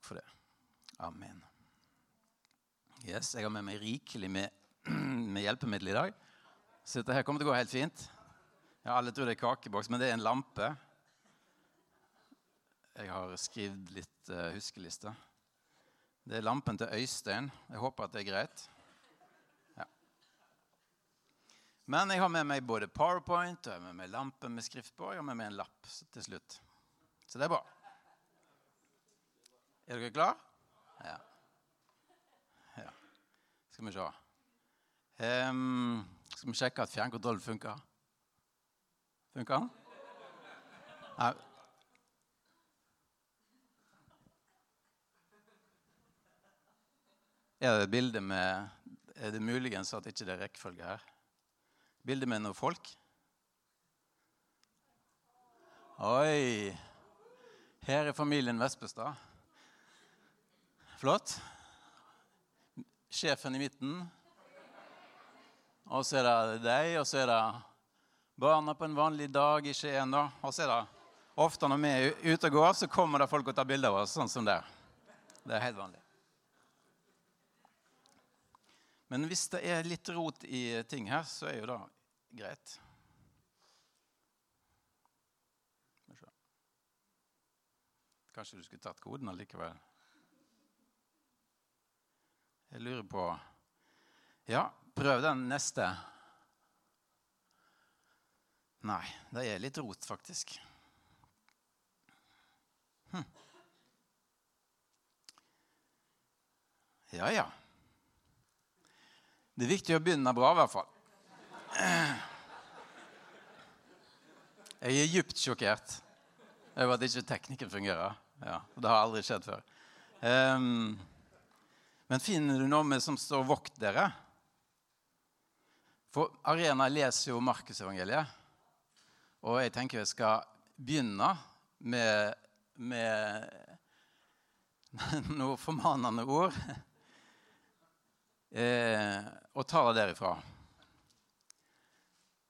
Takk for det. Amen. Yes, Jeg har med meg rikelig med, med hjelpemiddel i dag. Så dette her kommer til å gå helt fint. Ja, Alle tror det er kakeboks, men det er en lampe. Jeg har skrevet litt uh, huskelister. Det er lampen til Øystein. Jeg håper at det er greit. Ja. Men jeg har med meg både Powerpoint og jeg har med meg lampen med skrift på. Og jeg har med meg en lapp til slutt. Så det er bra. Er dere klare? Ja. ja. Skal vi se. Um, skal vi sjekke at fjernkontrollen funker? Funker den? Nei. Er det et bilde med Er det muligens at ikke det er rekkefølge her? Bilde med noen folk? Oi! Her er familien Vespestad. Flott. Sjefen i midten. Og så er det deg, og så er det barna på en vanlig dag i Skien. Og så er det ofte når vi er ute og går, så kommer det folk og tar bilder av oss, sånn som det. Det er helt vanlig. Men hvis det er litt rot i ting her, så er jo det greit. Kanskje du skulle tatt koden allikevel? Jeg lurer på Ja, prøv den neste. Nei, det er litt rot, faktisk. Hm. Ja, ja. Det er viktig å begynne bra, i hvert fall. Jeg er dypt sjokkert over at ikke teknikken fungerer. Ja, det har aldri skjedd før. Um, men finner du noe med som står 'vokt dere'? For Arena leser jo Markusevangeliet. Og jeg tenker jeg skal begynne med, med noen formanende ord eh, og tar det derifra.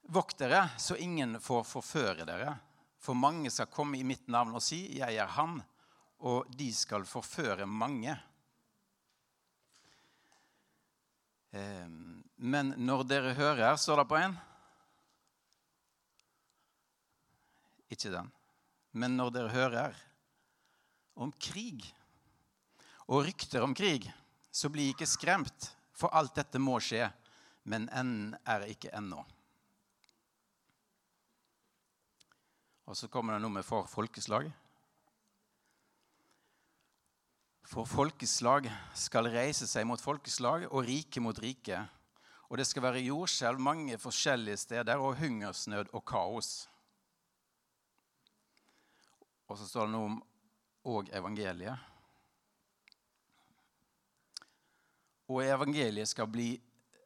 Vokt dere, så ingen får forføre dere. For mange skal komme i mitt navn og si, 'Jeg er Han', og de skal forføre mange. Eh, men når dere hører, står det på en Ikke den. Men når dere hører om krig og rykter om krig, så bli ikke skremt. For alt dette må skje, men enden er ikke ennå. Og så kommer det noe med for folkeslag. For folkeslag skal reise seg mot folkeslag og rike mot rike. Og det skal være jordskjelv mange forskjellige steder og hungersnød og kaos. Og så står det noe om og evangeliet. Og evangeliet skal, bli,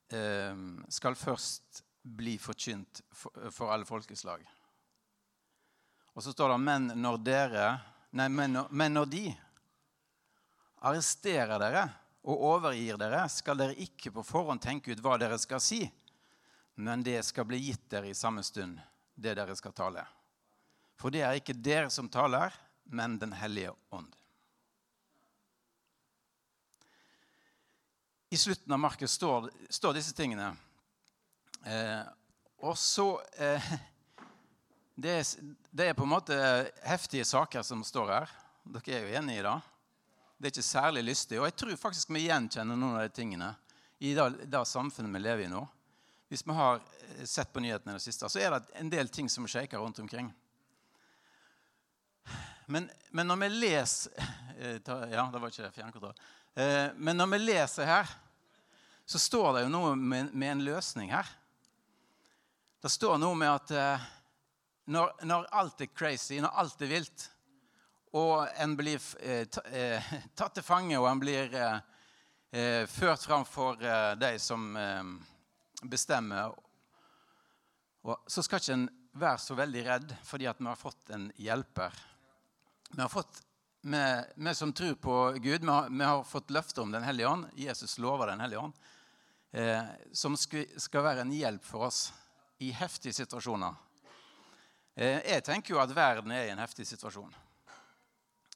eh, skal først bli forkynt for, alle folkeslag. Og så står det men når dere Nei, men når, men når de arresterer dere og overgir dere, skal dere ikke på forhånd tenke ut hva dere skal si, men det skal bli gitt dere i samme stund, det dere skal tale. For det er ikke dere som taler, men Den hellige ånd. I slutten av Markus står, står disse tingene. Eh, og så eh, det, er, det, er, på en måte heftige saker som står her. Dere er jo enige i det? Det er ikke særlig lystig. Og jeg tror faktisk vi gjenkjenner noen av de tingene i det, det samfunnet vi lever i nå. Hvis vi har eh, sett på nyhetene i det siste, så er det en del ting som shaker rundt omkring. Men, men når vi leser eh, Ja, det var ikke fjernkontroll. Eh, men når vi leser her så står det jo noe med, med en løsning her. Det står noe med at når, når, alt er crazy, når alt er vilt, og en blir eh, eh, tatt til fange, og en blir eh, ført fram for de som bestemmer, og, så skal ikke en være så veldig redd fordi at vi har fått en hjelper. Vi har fått vi, som tror på Gud, vi har, vi har fått løfte om Den hellige ånd. Jesus lover Den hellige ånd eh, som skal være en hjelp for oss i heftige situasjoner. Eh, jeg tenker jo at verden er i en heftig situasjon.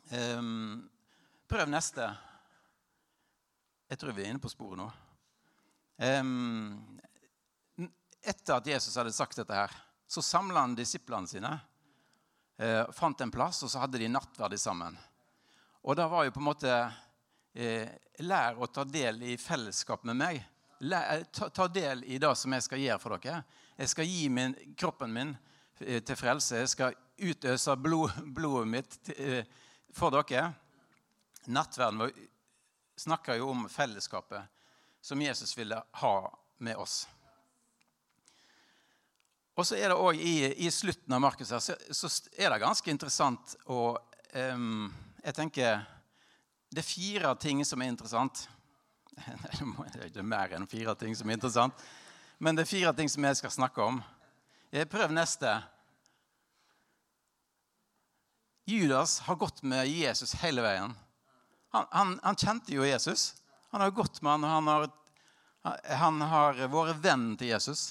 Eh, prøv neste. Jeg tror vi er inne på sporet nå. Um, etter at Jesus hadde sagt dette, her, så samla han disiplene sine. Eh, fant en plass, og så hadde de nattverd sammen. Og da var jo på en måte eh, Lær å ta del i fellesskap med meg. Lær, ta, ta, del i det som jeg skal gjøre for dere. Jeg skal gi min, kroppen min eh, til frelse. Jeg skal utøse blod, blodet mitt til, eh, for dere. Nattverden snakker jo om fellesskapet som Jesus ville ha med oss. Og så er det òg i, i, slutten av Markus her, så, er det ganske interessant å um, Jeg tenker Det er fire ting som er interessant. Det er ikke mer enn fire ting som er interessant. Men det er fire ting som jeg skal snakke om. Jeg prøver neste. Judas har gått med Jesus hele veien. Han, han, han kjente jo Jesus. Han har gått med han, og han har, han har vært venn til Jesus.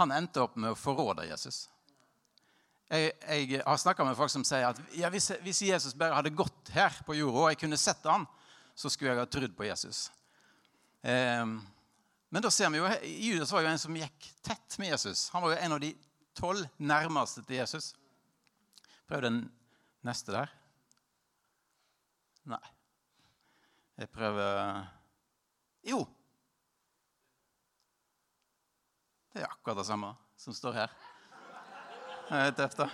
Han endte opp med å forråde Jesus. Jeg, jeg har snakka med folk som sier at ja, hvis, hvis, Jesus bare hadde gått her på jorda, og jeg kunne sett han, så skulle jeg ha trodd på Jesus. Eh, men da ser vi jo, Judas var jo en som gikk tett med Jesus. Han var jo en av de tolv nærmeste til Jesus. Prøv den neste der. Nei. Jeg prøver Jo! Det er akkurat det samme som står her. Det er tøft, da.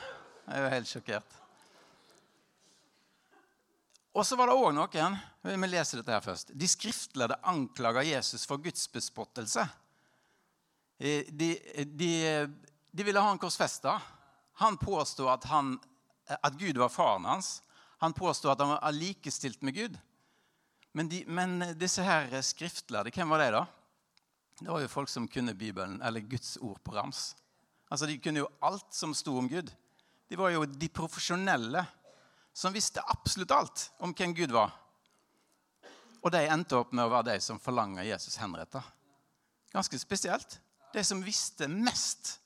Jeg er jo helt sjokkert. Og så var det òg noen Vi leser dette her først. De skriftlærde anklaga Jesus for gudsbespottelse. De, de, de, ville ha han korsfesta. Han påstod at, han, at Gud var faren hans. Han påstod at han var likestilt med Gud. Men, de, men disse her skriftlærde, hvem var de, da? Det var jo folk som kunne Bibelen, eller Guds ord på rams. Altså, De kunne jo alt som sto om Gud. De var jo de profesjonelle som visste absolutt alt om hvem Gud var. Og de endte opp med å være de som forlanger Jesus henretta. Ganske spesielt. De som visste mest,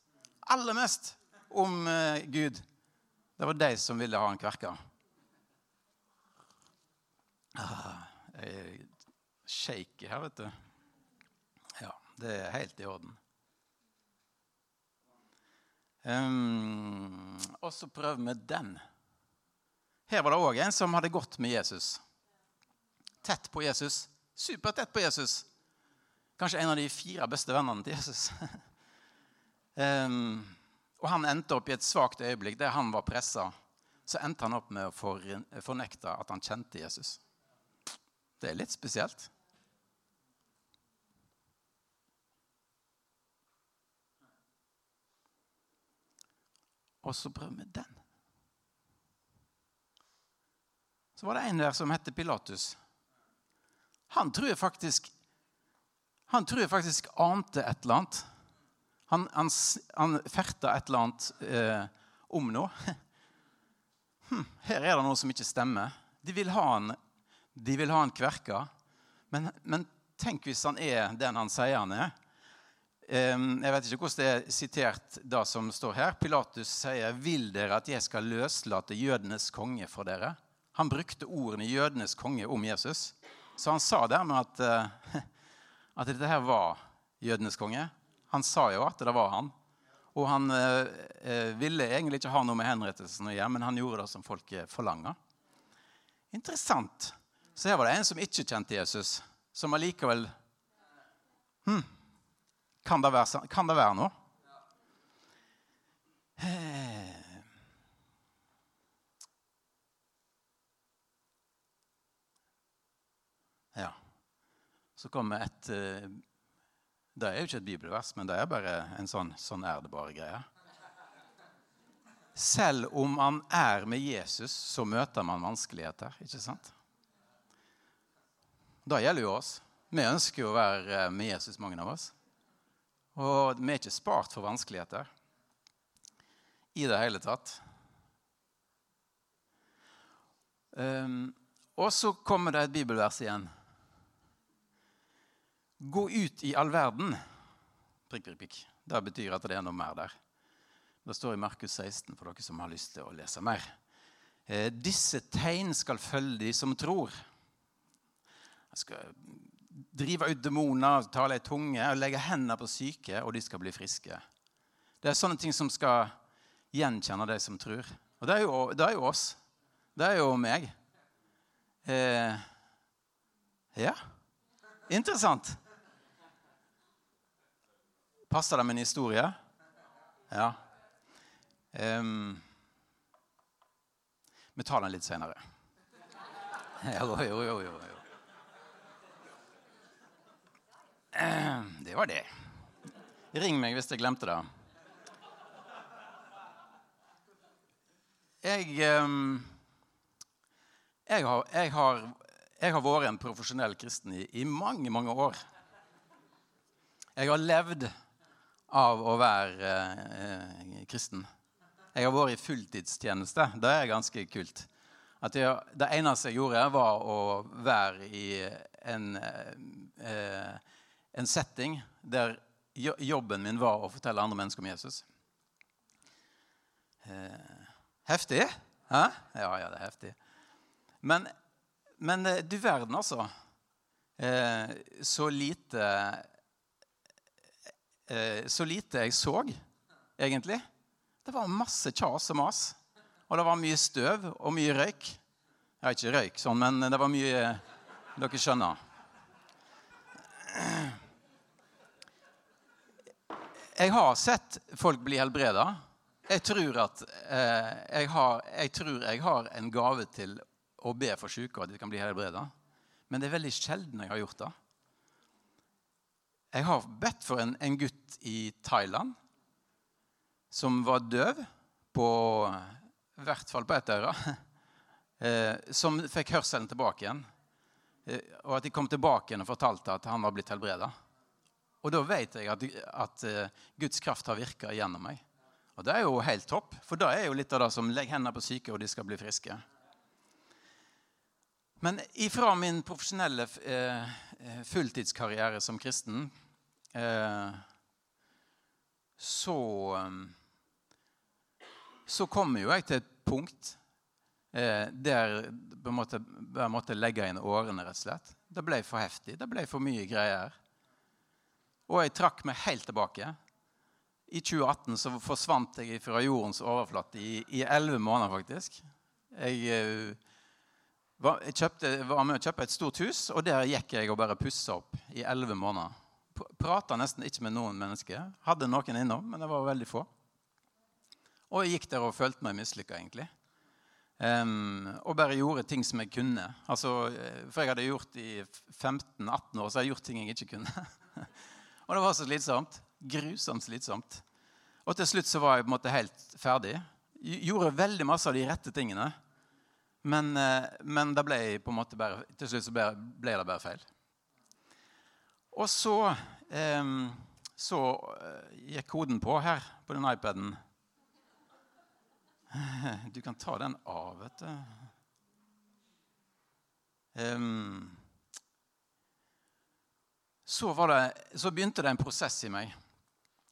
aller mest, om uh, Gud. Det var de som ville ha han kverka. Ah, jeg er shaky her, vet du. Ja, Det er helt i orden. Um, og så prøver vi den. Her var det òg en som hadde gått med Jesus. Tett på Jesus. Supertett på Jesus. Kanskje en av de fire beste vennene til Jesus. um, og han endte opp i et svakt øyeblikk der han var pressa. Så endte han opp med å fornekte at han kjente Jesus. Det er litt spesielt. Og så prøver vi den. Så var det en der som het Pilatus. Han tror jeg faktisk han tror jeg faktisk ante et eller annet. Han, han, han ferta et eller annet eh, om noe. Hm, her er det noe som ikke stemmer. De vil ha han, de vil ha han kverka. Men, men tenk hvis han er den han sier han er. Jeg vet ikke hvordan det er sitert det som står her. Pilatus sier, 'Vil dere at jeg skal løslate jødenes konge for dere?' Han brukte ordene 'jødenes konge' om Jesus. Så han sa dermed at, eh, at dette her var jødenes konge. Han sa jo at det var han. Og han eh, eh ville egentlig ikke ha noe med henrettelsen å gjøre, men han gjorde det som folk forlanga. Interessant. Så her var det en som ikke kjente Jesus, som allikevel hm, kan det være, kan det være noe? Eh. Ja. Så kommer et eh, Det er jo ikke et bibelvers, men det er bare en sånn 'sånn er det bare'-greie. Selv om man er med Jesus, så møter man vanskeligheter. ikke sant? Det gjelder jo oss. Vi ønsker jo å være eh, med Jesus, mange av oss. Og vi er ikke spart for vanskeligheter i det hele tatt. Um, og så kommer det et bibelvers igjen. Gå ut i all verden. Prikk, prikk, prikk. Det betyr at det er noe mer der. Det står i Markus 16 for dere som har lyst til å lese mer. Eh, disse tegn skal følge de som tror. Jeg skal drive ut demoner, tale i tunge og legge hendene på syke, og de skal bli friske. Det er sånne ting som skal gjenkjenne de som tror. Og det er jo, det er jo oss. Det er jo meg. Eh, ja. Interessant. Passer det med en historie? Ja. Um, vi tar den litt senere. Jo, jo, jo, jo. Det var det. Ring meg hvis jeg glemte det. Jeg, jeg, har, jeg, har, jeg har, vært en profesjonell kristen i, i mange, mange år. Jeg har levd av å være eh, kristen. Jeg har vært i fulltidstjeneste. Det er ganske kult. Jeg, det eneste jeg gjorde, var å være i en, eh, en setting der jobben min var å fortelle andre mennesker om Jesus. Eh, heftig? Hæ? Ja, ja, det er heftig. Men, men eh, du verden, altså. Eh, så lite Så lite jeg så, egentlig. Det var masse kjas og mas. Og det var mye støv og mye røyk. Ja, ikke røyk sånn, men det var mye Dere skjønner. Jeg har sett folk bli helbreda. Jeg tror at eh, jeg, har, jeg, tror jeg har en gave til å be for syke at de kan bli helbreda. Men det er veldig sjelden jeg har gjort det. Jeg har bedt for en, en gutt i Thailand som var døv på i hvert fall på ett øre, eh, som fikk hørselen tilbake igjen. Eh, og at de kom tilbake igjen og fortalte at han var blitt helbreda. Og da vet jeg at, at uh, Guds kraft har virka gjennom meg. Og det er jo helt topp, for det er jo litt av det som legger hendene på syke, og de skal bli friske. Men ifra min profesjonelle eh, fulltidskarriere som kristen eh, så um, så kommer jo jeg til et punkt eh, der jeg måtte, jeg måtte legge inn årene, rett og slett. Det ble for heftig. Det ble for mye greier. Og jeg trakk meg helt tilbake. I 2018 så forsvant jeg fra jordens overflate i elleve måneder, faktisk. Jeg, eh, var, kjøpte, var, med å kjøpe et stort hus, og der gikk jeg og bare pussa opp i elleve måneder. Prata nesten ikke med noen mennesker. Hadde noen innom, men det var veldig få. Og jeg gikk der og følte meg mislykka, egentlig. Um, og bare gjorde ting som jeg kunne. Altså, eh, for jeg hadde gjort i 15-18 år så hadde jeg gjort ting jeg ikke kunne. og det var så slitsomt. Grusomt slitsomt. Og til slutt så var jeg på en måte helt ferdig. Gjorde veldig masse av de rette tingene. Men, eh, men det ble på en måte bare, til slutt så ble, ble det bare feil. Og så, eh, så gikk koden på her på den iPaden. Du kan ta den av, vet du. Um, så, det, så, begynte det en prosess i meg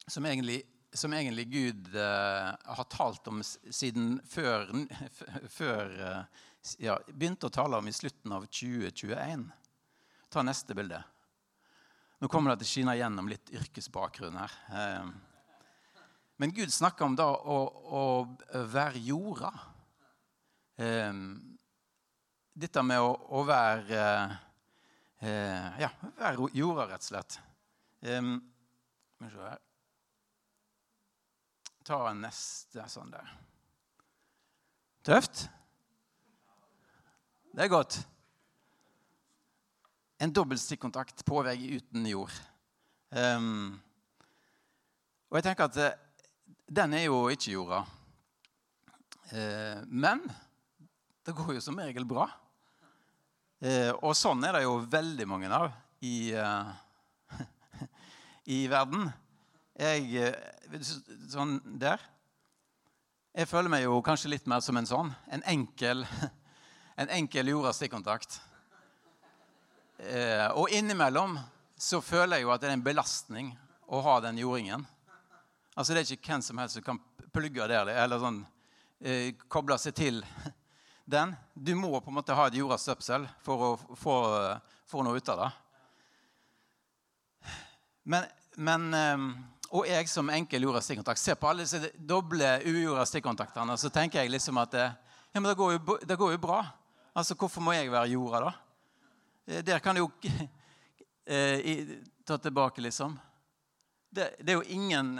som egentlig, som egentlig Gud uh, har talt om siden før, før uh, ja, Begynte å tale om i slutten av 2021. Ta neste bilde. Nå kommer det til å skinne gjennom litt yrkesbakgrunn her. Um, men Gud snakker om da å, å være jorda. Eh, dette med å, å være eh, Ja, være jorda, rett og slett. Eh, Ta neste sånn der. Tøft? Det er godt. En dobbelt stikkontakt på vei uten jord. Um, og jeg tenker at den er jo ikke jorda. Uh, men det går jo som regel bra. Uh, og sånn er det jo veldig mange av i, eh, i verden. Jeg Sånn der. Jeg føler meg jo kanskje litt mer som en sånn. En enkel, en enkel jorda stikkontakt. og innimellom så føler jeg jo at det er en belastning å ha den jordingen. Altså Det er ikke hvem som helst som kan plugge der eller sånn, eh, koble seg til den. Du må på en måte ha et jordas støpsel for å få, få noe ut av det. Men, men ehm, og jeg som enkel jorda stikkontakt ser på alle disse doble ujorda stikkontaktene, så tenker jeg liksom at ja, men det går, jo, det går jo bra. Altså, Hvorfor må jeg være jorda, da? Eh, der kan du jo eh, ta tilbake, liksom. Det, det, er jo ingen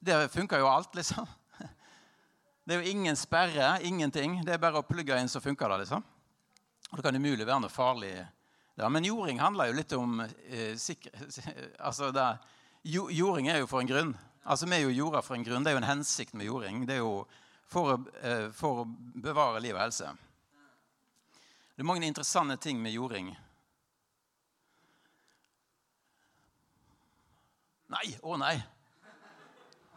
Det Der funker jo alt, liksom. Det er jo ingen sperre, ingenting. Det er bare å plugge inn, så funker det, liksom. Og det kan umulig være noe farlig. Ja, men jording handler jo litt om eh, sikkerhet Altså, det Jording er jo for en grunn. Altså, Vi er jo jorda for en grunn. Det er jo en hensikt med jording. Det er jo for å, eh, for å bevare liv og helse. Det er mange interessante ting med jording. Nei! Å nei!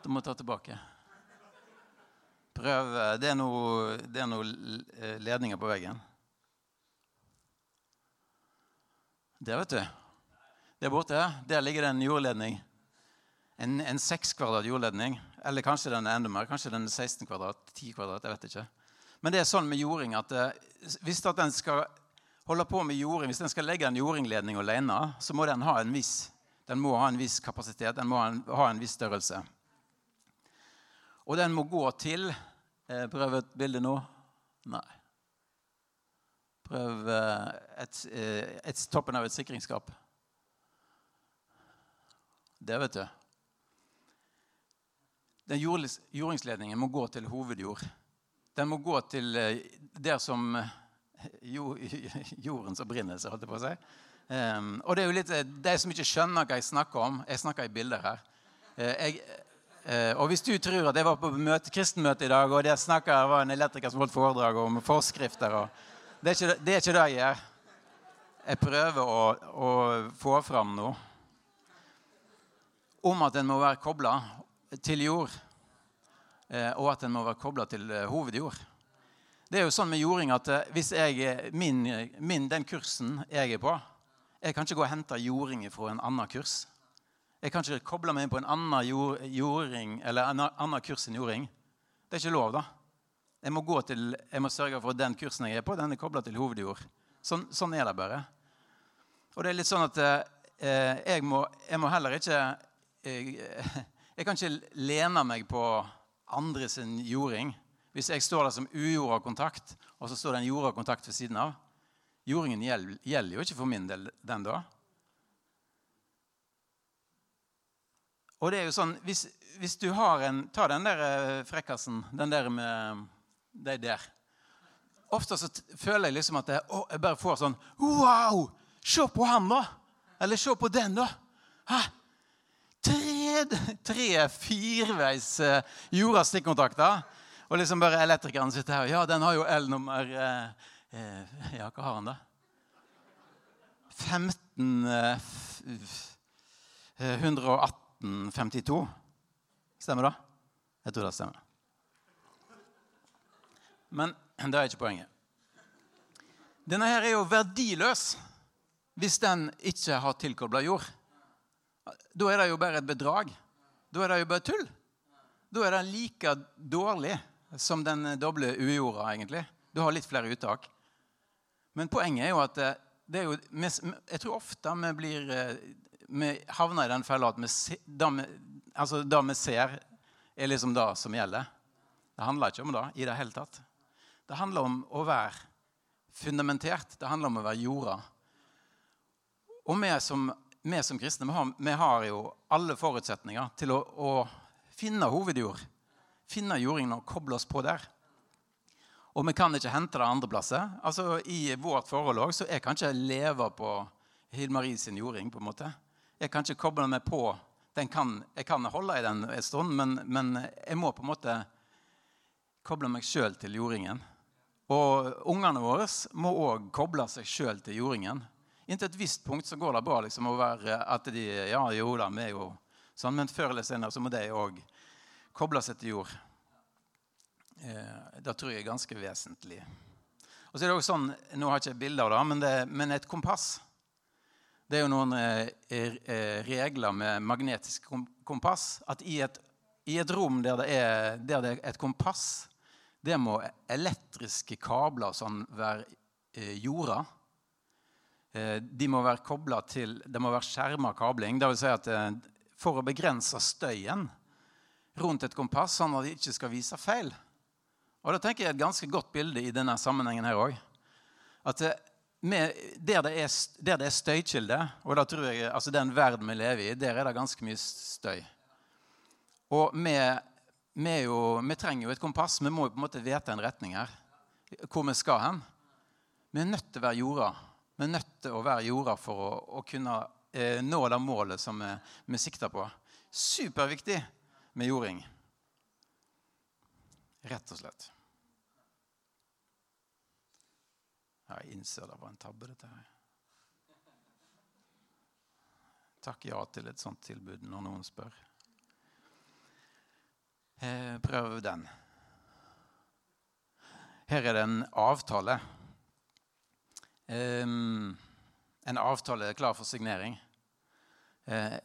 Da må jeg ta tilbake. Prøv. Det er noen noe eh, ledninger på veggen. Der, vet du. Der borte der ligger det en jordledning en, en 6 kvadrat jordledning. Eller kanskje den er enda mer. Kanskje den er 16 kvadrat, 10 kvadrat. jeg vet ikke. Men det er sånn med jording at eh, hvis at den skal holde på med jording, hvis den skal legge en jordingledning alene, så må den ha en viss, den må ha en viss kapasitet, den må ha en, ha en viss størrelse. Og den må gå til eh, Prøv et bilde nå. Nei. Prøv et, et, eh, et, toppen av et sikringsskap. Det, vet du den jordingsledningen må gå til hovedjord. Den må gå til eh, der som eh, jordens opprinnelse, holdt jeg på å si. Um, og det er jo litt eh, De som ikke skjønner hva jeg snakker om Jeg snakker i bilder her. Uh, jeg, uh, og hvis du tror at jeg var på møte, kristenmøte i dag, og der snakker, var en elektriker som holdt foredrag om forskrifter og, det, er ikke, det er ikke det jeg gjør. Jeg prøver å, å få fram noe om at en må være kobla til jord, eh, og at den må være kobla til eh, hovedjord. Det er jo sånn med jording at eh, hvis jeg, min, min, den kursen jeg er på Jeg kan ikke gå og hente jording fra en annen kurs. Jeg kan ikke koble meg inn på en annen jord, jording, en annen kurs enn jording. Det er ikke lov, da. Jeg må, til, jeg må sørge for at den kursen jeg er på, den er kobla til hovedjord. Sånn, sånn, er det bare. Og det er litt sånn at eh, jeg, må, jeg, må, heller ikke eh, jeg kan ikke lene meg på andre sin jording. Hvis jeg står der som ujorda kontakt, og så står det en jorda kontakt ved siden av. Jordingen gjelder, gjelder jo ikke for min del den da. Og det er jo sånn, Hvis, hvis du har en Ta den der eh, frekkasen, den der med de der. Ofte så føler jeg liksom at jeg, å, jeg bare får sånn Wow! Se på han, da! Eller se på den, da! Hæ? tre, tre fireveis uh, jorda stikkontakter. Og liksom bare elektrikeren sitter her. Ja, den har jo L-nummer eh, uh, Ja, hva har han, da? 15 118 52. Stemmer det? Jeg tror det stemmer. Men det er ikke poenget. Denne her er jo verdiløs hvis den ikke har tilkobla jord. Da er det jo bare et bedrag. Da er det jo bare tull. Da er det like dårlig som den doble ujorda, egentlig. Du har litt flere uttak. Men poenget er jo at eh, det er jo, jeg tror ofte vi blir eh, vi havner i den fella at vi, det, vi, altså det vi ser, er liksom det som gjelder. Det handler ikke om det i det hele tatt. Det handler om å være fundamentert. Det handler om å være jorda. Og vi som vi som kristne vi har, vi har, jo alle forutsetninger til å, å finne hovedjord. Finne jordingen og koble oss på der. Og vi kan ikke hente det andre plasser. Altså, I vårt forhold òg så jeg kan ikke leve på Hilmarie sin jording. på en måte. Jeg kan ikke koble meg på kan, Jeg kan holde i den en stund, men, men jeg må på en måte koble meg sjøl til jordingen. Og ungene våre må òg koble seg sjøl til jordingen. Inntil et visst punkt så går det bra liksom, å være at de Ja, jo da, vi er jo sånn, men før eller senere så må de òg koble seg til jord. Eh, det tror jeg er ganske vesentlig. Og så er det også sånn, Nå har jeg ikke bilde av det, men, det, men et kompass Det er jo noen eh, eh regler med magnetisk kompass. At i et, i et rom der det, er, der det, er, et kompass, det må elektriske kabler sånn være eh, jorda. Eh, de må være kobla til Det må være skjerma kabling. Vil si at eh, for å begrense støyen rundt et kompass, sånn at det ikke skal vise feil. Og da tenker jeg et ganske godt bilde i denne sammenhengen her òg. At eh, med, der, det er, der det er støykilde, og da tror jeg, altså den verden vi lever i, der er det ganske mye støy. Og vi, vi, jo, vi trenger jo et kompass. Vi må jo på en måte vite en retning her. Hvor vi skal hen. Vi er nødt til å være jorda. Vi er nødt til å være jorda for å, å kunne eh, nå det målet som vi, sikter på. Superviktig med jording. Rett og slett. Jeg innser det var en tabbe, dette her. Takk ja til et sånt tilbud når noen spør. Eh, prøv den. Her er det en avtale. En avtale klar for signering. Uh,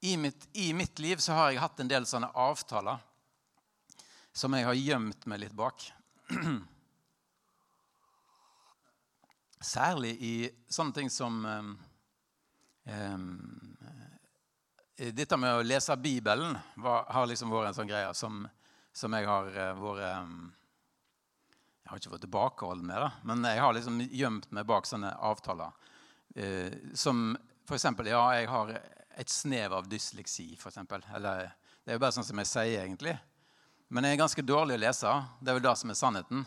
i, mitt, I mitt liv så har jeg hatt en del sånne avtaler som jeg har gjemt meg litt bak. Særlig i sånne ting som um, um, Dette med å lese Bibelen var, har liksom vært en sånn greie som, som jeg har uh, vært um, Jeg har ikke vært tilbakeholden med det, men jeg har liksom gjemt meg bak sånne avtaler. Uh, som eksempel, ja, jeg har et snev av dysleksi, eksempel. Eller det er jo bare sånn som jeg sier, egentlig. Men jeg er ganske dårlig å lese. Det er vel det som er sannheten.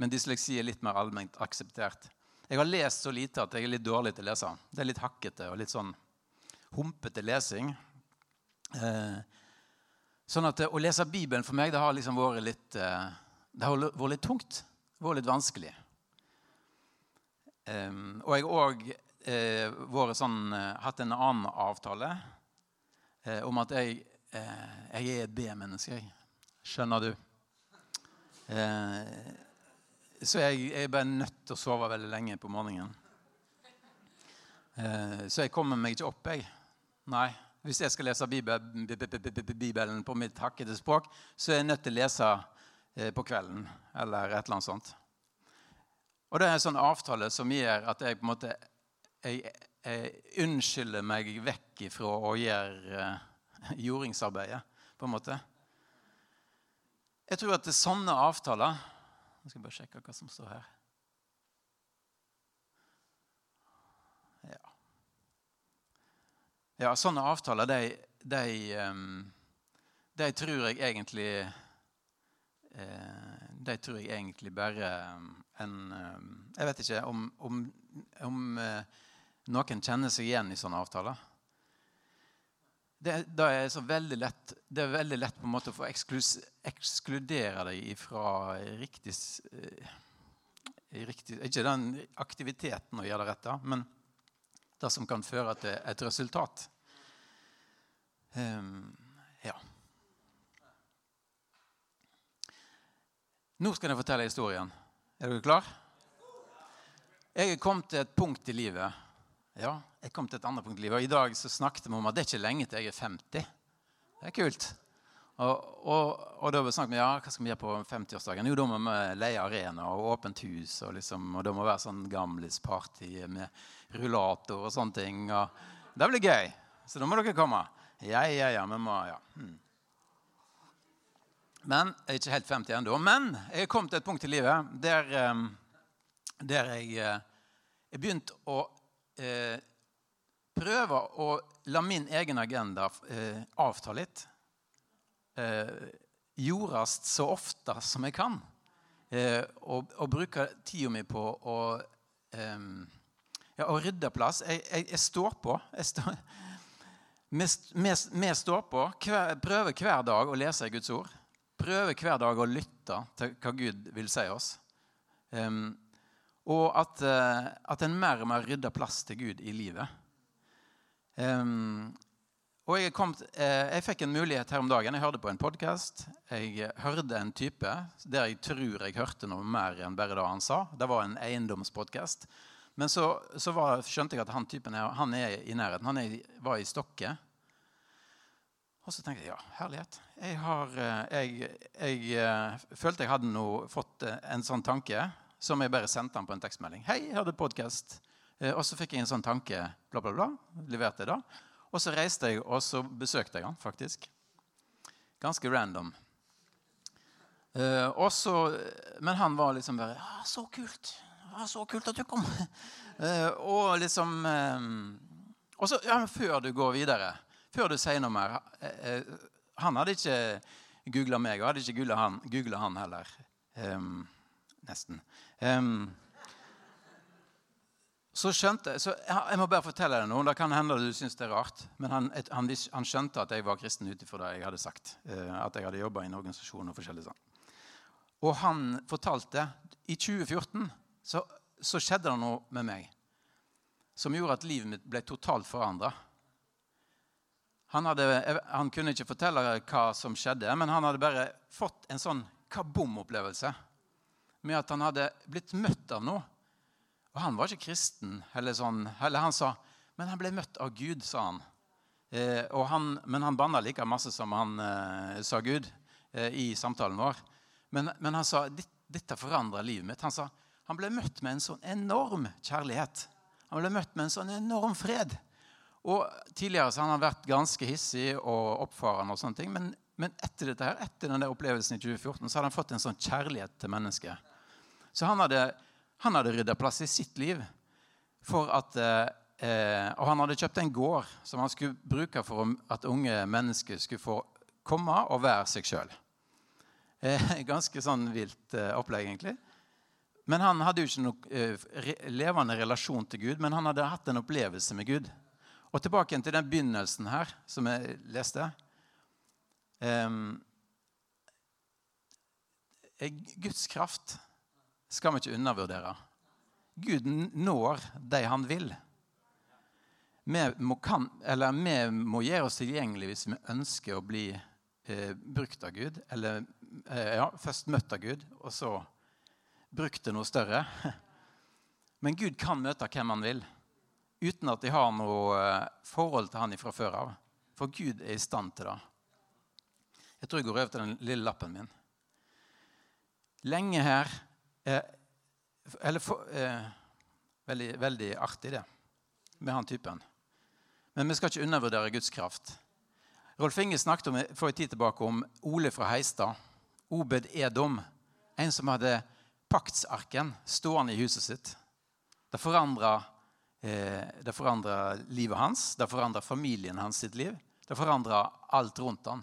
Men dysleksi er litt mer allment akseptert. Jeg har lest så lite at jeg er litt dårlig til å lese. Det er litt hakkete og litt sånn humpete lesing. Eh, sånn at å lese Bibelen for meg det har liksom vært litt eh, Det har vært litt tungt. Det har vært litt vanskelig. Um, og jeg har òg eh, sånn, eh, hatt en annen avtale eh, om at jeg, jeg er et B-menneske. Skjønner du? Eh, så jeg, er bare nødt til å sove veldig lenge på morgenen. Eh, så jeg kommer meg ikke opp, jeg. Nei. Hvis jeg skal lese Bibelen på mitt hakkete språk, så er jeg nødt til å lese eh, på kvelden eller et eller annet sånt. Og det er en sånn avtale som gjør at jeg på en måte jeg, jeg unnskylder meg vekk fra å gjøre uh, jordingsarbeidet, på en måte. Jeg tror at det er sånne avtaler Nå skal jeg bare sjekke hva som står her. Ja. ja sånne avtaler, de, de, um, de tror jeg egentlig De tror jeg egentlig bare en um, Jeg vet ikke om, om, om noen kjenner seg igjen i sånne avtaler det, det, er veldig lett, det er veldig lett på en måte å få eksklus, ekskludere deg fra riktig, eh, riktig, Ikke den aktiviteten å gjøre det rette, men det som kan føre til et resultat. Um, ja. Nå skal jeg fortelle historien. Er dere klar? Jeg kommet til et punkt i livet ja, jeg kom til et annet punkt i livet. Og I dag så snakket vi om at det er ikke lenge til jeg er 50. Det er kult. Og, og, og da snakket vi ja, hva skal vi gjøre på 50-årsdagen. Jo, da må vi leie arena og åpent hus. Og, liksom, og det må være sånn gamlisparty med rullator og sånne ting. Og det blir gøy. Så da må dere komme. Ja, ja, ja. Vi må, ja. Hmm. Men jeg er ikke helt 50 ennå. Men jeg er kommet til et punkt i livet der, eh, der jeg, har begynt å eh, prøve å la min egen agenda eh, avta litt. Eh, jordast så ofte som jeg kan. Eh, og, og bruke tida mi på å, eh, ja, rydde plass. Jeg, jeg, jeg står på. Jeg står, vi, står på. Hver, prøver hver dag å lese Guds ord. Prøver hver dag å lytte til hva Gud vil si oss. Um, og at, uh, at en mer og mer rydder plass til Gud i livet. Um, og jeg, kom, uh, jeg, fikk en mulighet her om dagen. Jeg hørte på en podkast. Jeg hørte en type der jeg tror jeg hørte noe mer enn bare det han sa. Det var en eiendomspodkast. Men så, så var, skjønte jeg at han typen her, han er i nærheten. Han er, var i Stokke. Og så tenkte jeg ja, herlighet. Jeg, har, eh, jeg, jeg eh, følte jeg hadde noe, fått eh, en sånn tanke som jeg bare sendte han på en tekstmelding. 'Hei, jeg hadde podkast.' Og så fikk jeg en sånn tanke. bla, bla, bla, Leverte jeg da. Og så reiste jeg, og så besøkte jeg han faktisk. Ganske random. Uh, så, men han var liksom bare ja, 'Så kult. Ja, så kult at du kom.' Og liksom Og så, ja, før du går videre før du sier noe mer. Eh, eh, han hadde ikke googla meg, og hadde ikke googla han, han, heller. Um, nesten. Um, så skjønte så Jeg må bare fortelle deg noe. Det kan hende du syns det er rart. Men han, han, han, skjønte at jeg var kristen ut ifra det jeg hadde sagt. Uh, at jeg hadde jobba i en organisasjon og forskjellig sånn. Og han fortalte I 2014 så, så skjedde det noe med meg som gjorde at livet mitt ble totalt forandra. Han, hadde, han, kunne ikke fortelle hva som skjedde, men han hadde bare fått en sånn kabom-opplevelse med at han hadde blitt møtt av noe. Og han var ikke kristen. Eller, sånn, eller han sa Men han ble møtt av Gud, sa han. Eh, han men han banna like masse som han eh, sa Gud eh, i samtalen vår. Men, men han sa dette forandra livet mitt. Han sa han ble møtt med en sånn enorm kjærlighet. Han ble møtt med en sånn enorm fred. Og Tidligere så har han vært ganske hissig og oppfarende, og sånne ting, men, men etter dette her, etter den der opplevelsen i 2014 så hadde han fått en sånn kjærlighet til mennesket. Så han hadde, han hadde rydda plass i sitt liv for at eh, Og han hadde kjøpt en gård som han skulle bruke for at unge mennesker skulle få komme og være seg sjøl. Eh, ganske sånn vilt eh, opplegg, egentlig. Men han hadde jo ikke noen eh, levende relasjon til Gud, men han hadde hatt en opplevelse med Gud. Og tilbake til den begynnelsen her, som jeg leste. Um, Guds kraft skal vi ikke undervurdere. Gud når de han vil. Vi må, kan, vi må gjøre oss tilgjengelig hvis vi ønsker å bli eh, brukt av Gud. Eller eh, ja, først møtt av Gud, og så brukt til noe større. Men Gud kan møte hvem han vil uten at de har noe eh, forhold til han fra før av. For Gud er i stand til det. Jeg tror jeg går over til den lille lappen min. Lenge her eh, Eller for, eh, veldig, veldig artig, det, med han typen. Men vi skal ikke undervurdere Guds kraft. Rolf Inge snakket om, for en tid tilbake om Ole fra Heistad. Obed Edom. En som hadde paktsarken stående i huset sitt. Det forandra det forandra livet hans, det forandra familien hans sitt liv. Det forandra alt rundt han.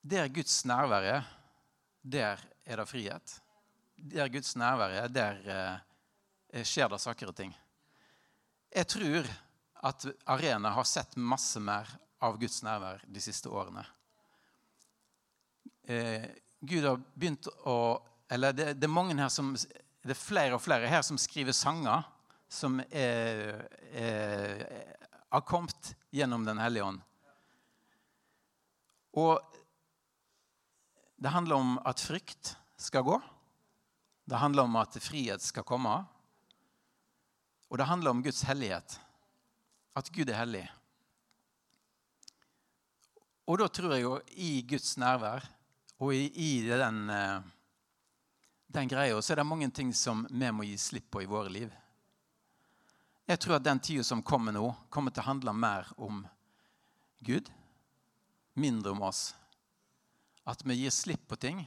Der Guds nærvær er, der er det frihet. Der Guds nærvær er, der eh, skjer det saker og ting. Jeg tror at Arena har sett masse mer av Guds nærvær de siste årene. Eh, Gud har begynt å Eller det, det, er mange her som det er flere og flere her som skriver sanger som har kommet gjennom Den hellige ånd. Og det handler om at frykt skal gå. Det handler om at frihet skal komme. Og det handler om Guds hellighet. At Gud er hellig. Og da tror jeg jo i Guds nærvær og i, i den, eh, den greia så er det mange ting som vi må gi slipp på i våre liv. Jeg tror at den tida som kommer nå, kommer til å handle mer om Gud, mindre om oss. At vi gir slipp på ting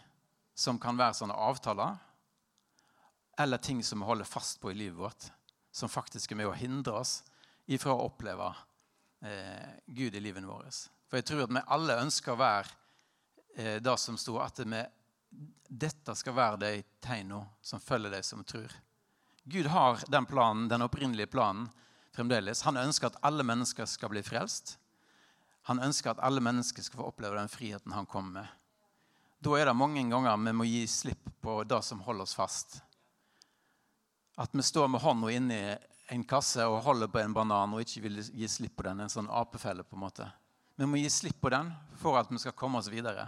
som kan være sånne avtaler, eller ting som vi holder fast på i livet vårt, som faktisk er med å hindre oss ifra å oppleve eh, Gud i livet vårt. For jeg tror at vi alle ønsker å være eh, det som sto, at vi, dette skal være de tegnene som følger de som tror. Gud har den planen, den opprinnelige planen fremdeles. Han ønsker at alle mennesker skal bli frelst. Han ønsker at alle mennesker skal få oppleve den friheten han kom med. Da er det mange ganger vi må gi slipp på det som holder oss fast. At vi står med hånda inni en kasse og holder på en banan og ikke vil gi slipp på den. En sånn apefelle, på en måte. Vi må gi slipp på den for at vi skal komme oss videre.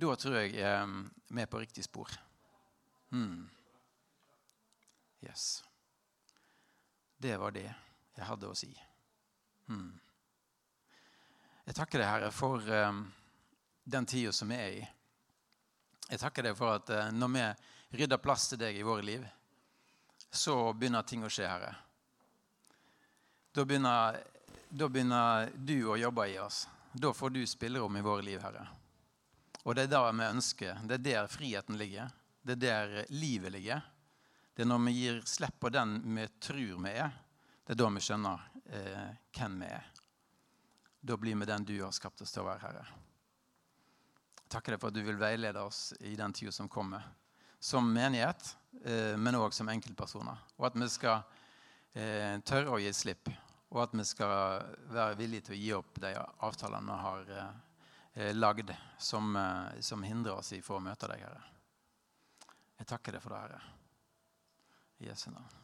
Da tror jeg eh, vi er på riktig spor. Hmm. Yes. Det var det jeg hadde å si. Hmm. Jeg takker deg, Herre, for um, den tida som vi er i. Jeg takker deg for at uh, når vi rydder plass til deg i våre liv, så begynner ting å skje, Herre. Da begynner, da begynner du å jobbe i oss. Da får du spillerom i våre liv, Herre. Og det er der vi ønsker. Det er der friheten ligger. Det er der livet ligger. Det er når vi gir slipp på den vi tror vi er, det er da vi skjønner eh, hvem vi er. Da blir vi den du har skapt oss til å være, Herre. Takker deg for at du vil veilede oss i den tida som kommer. Som menighet, eh, men òg som enkeltpersoner. Og at vi skal eh, tørre å gi slipp. Og at vi skal være villige til å gi opp de avtalene vi har eh, lagd, som, eh, som hindrer oss i å møte deg, Herre. Jeg takker deg for det, Herre. I Jesu navn.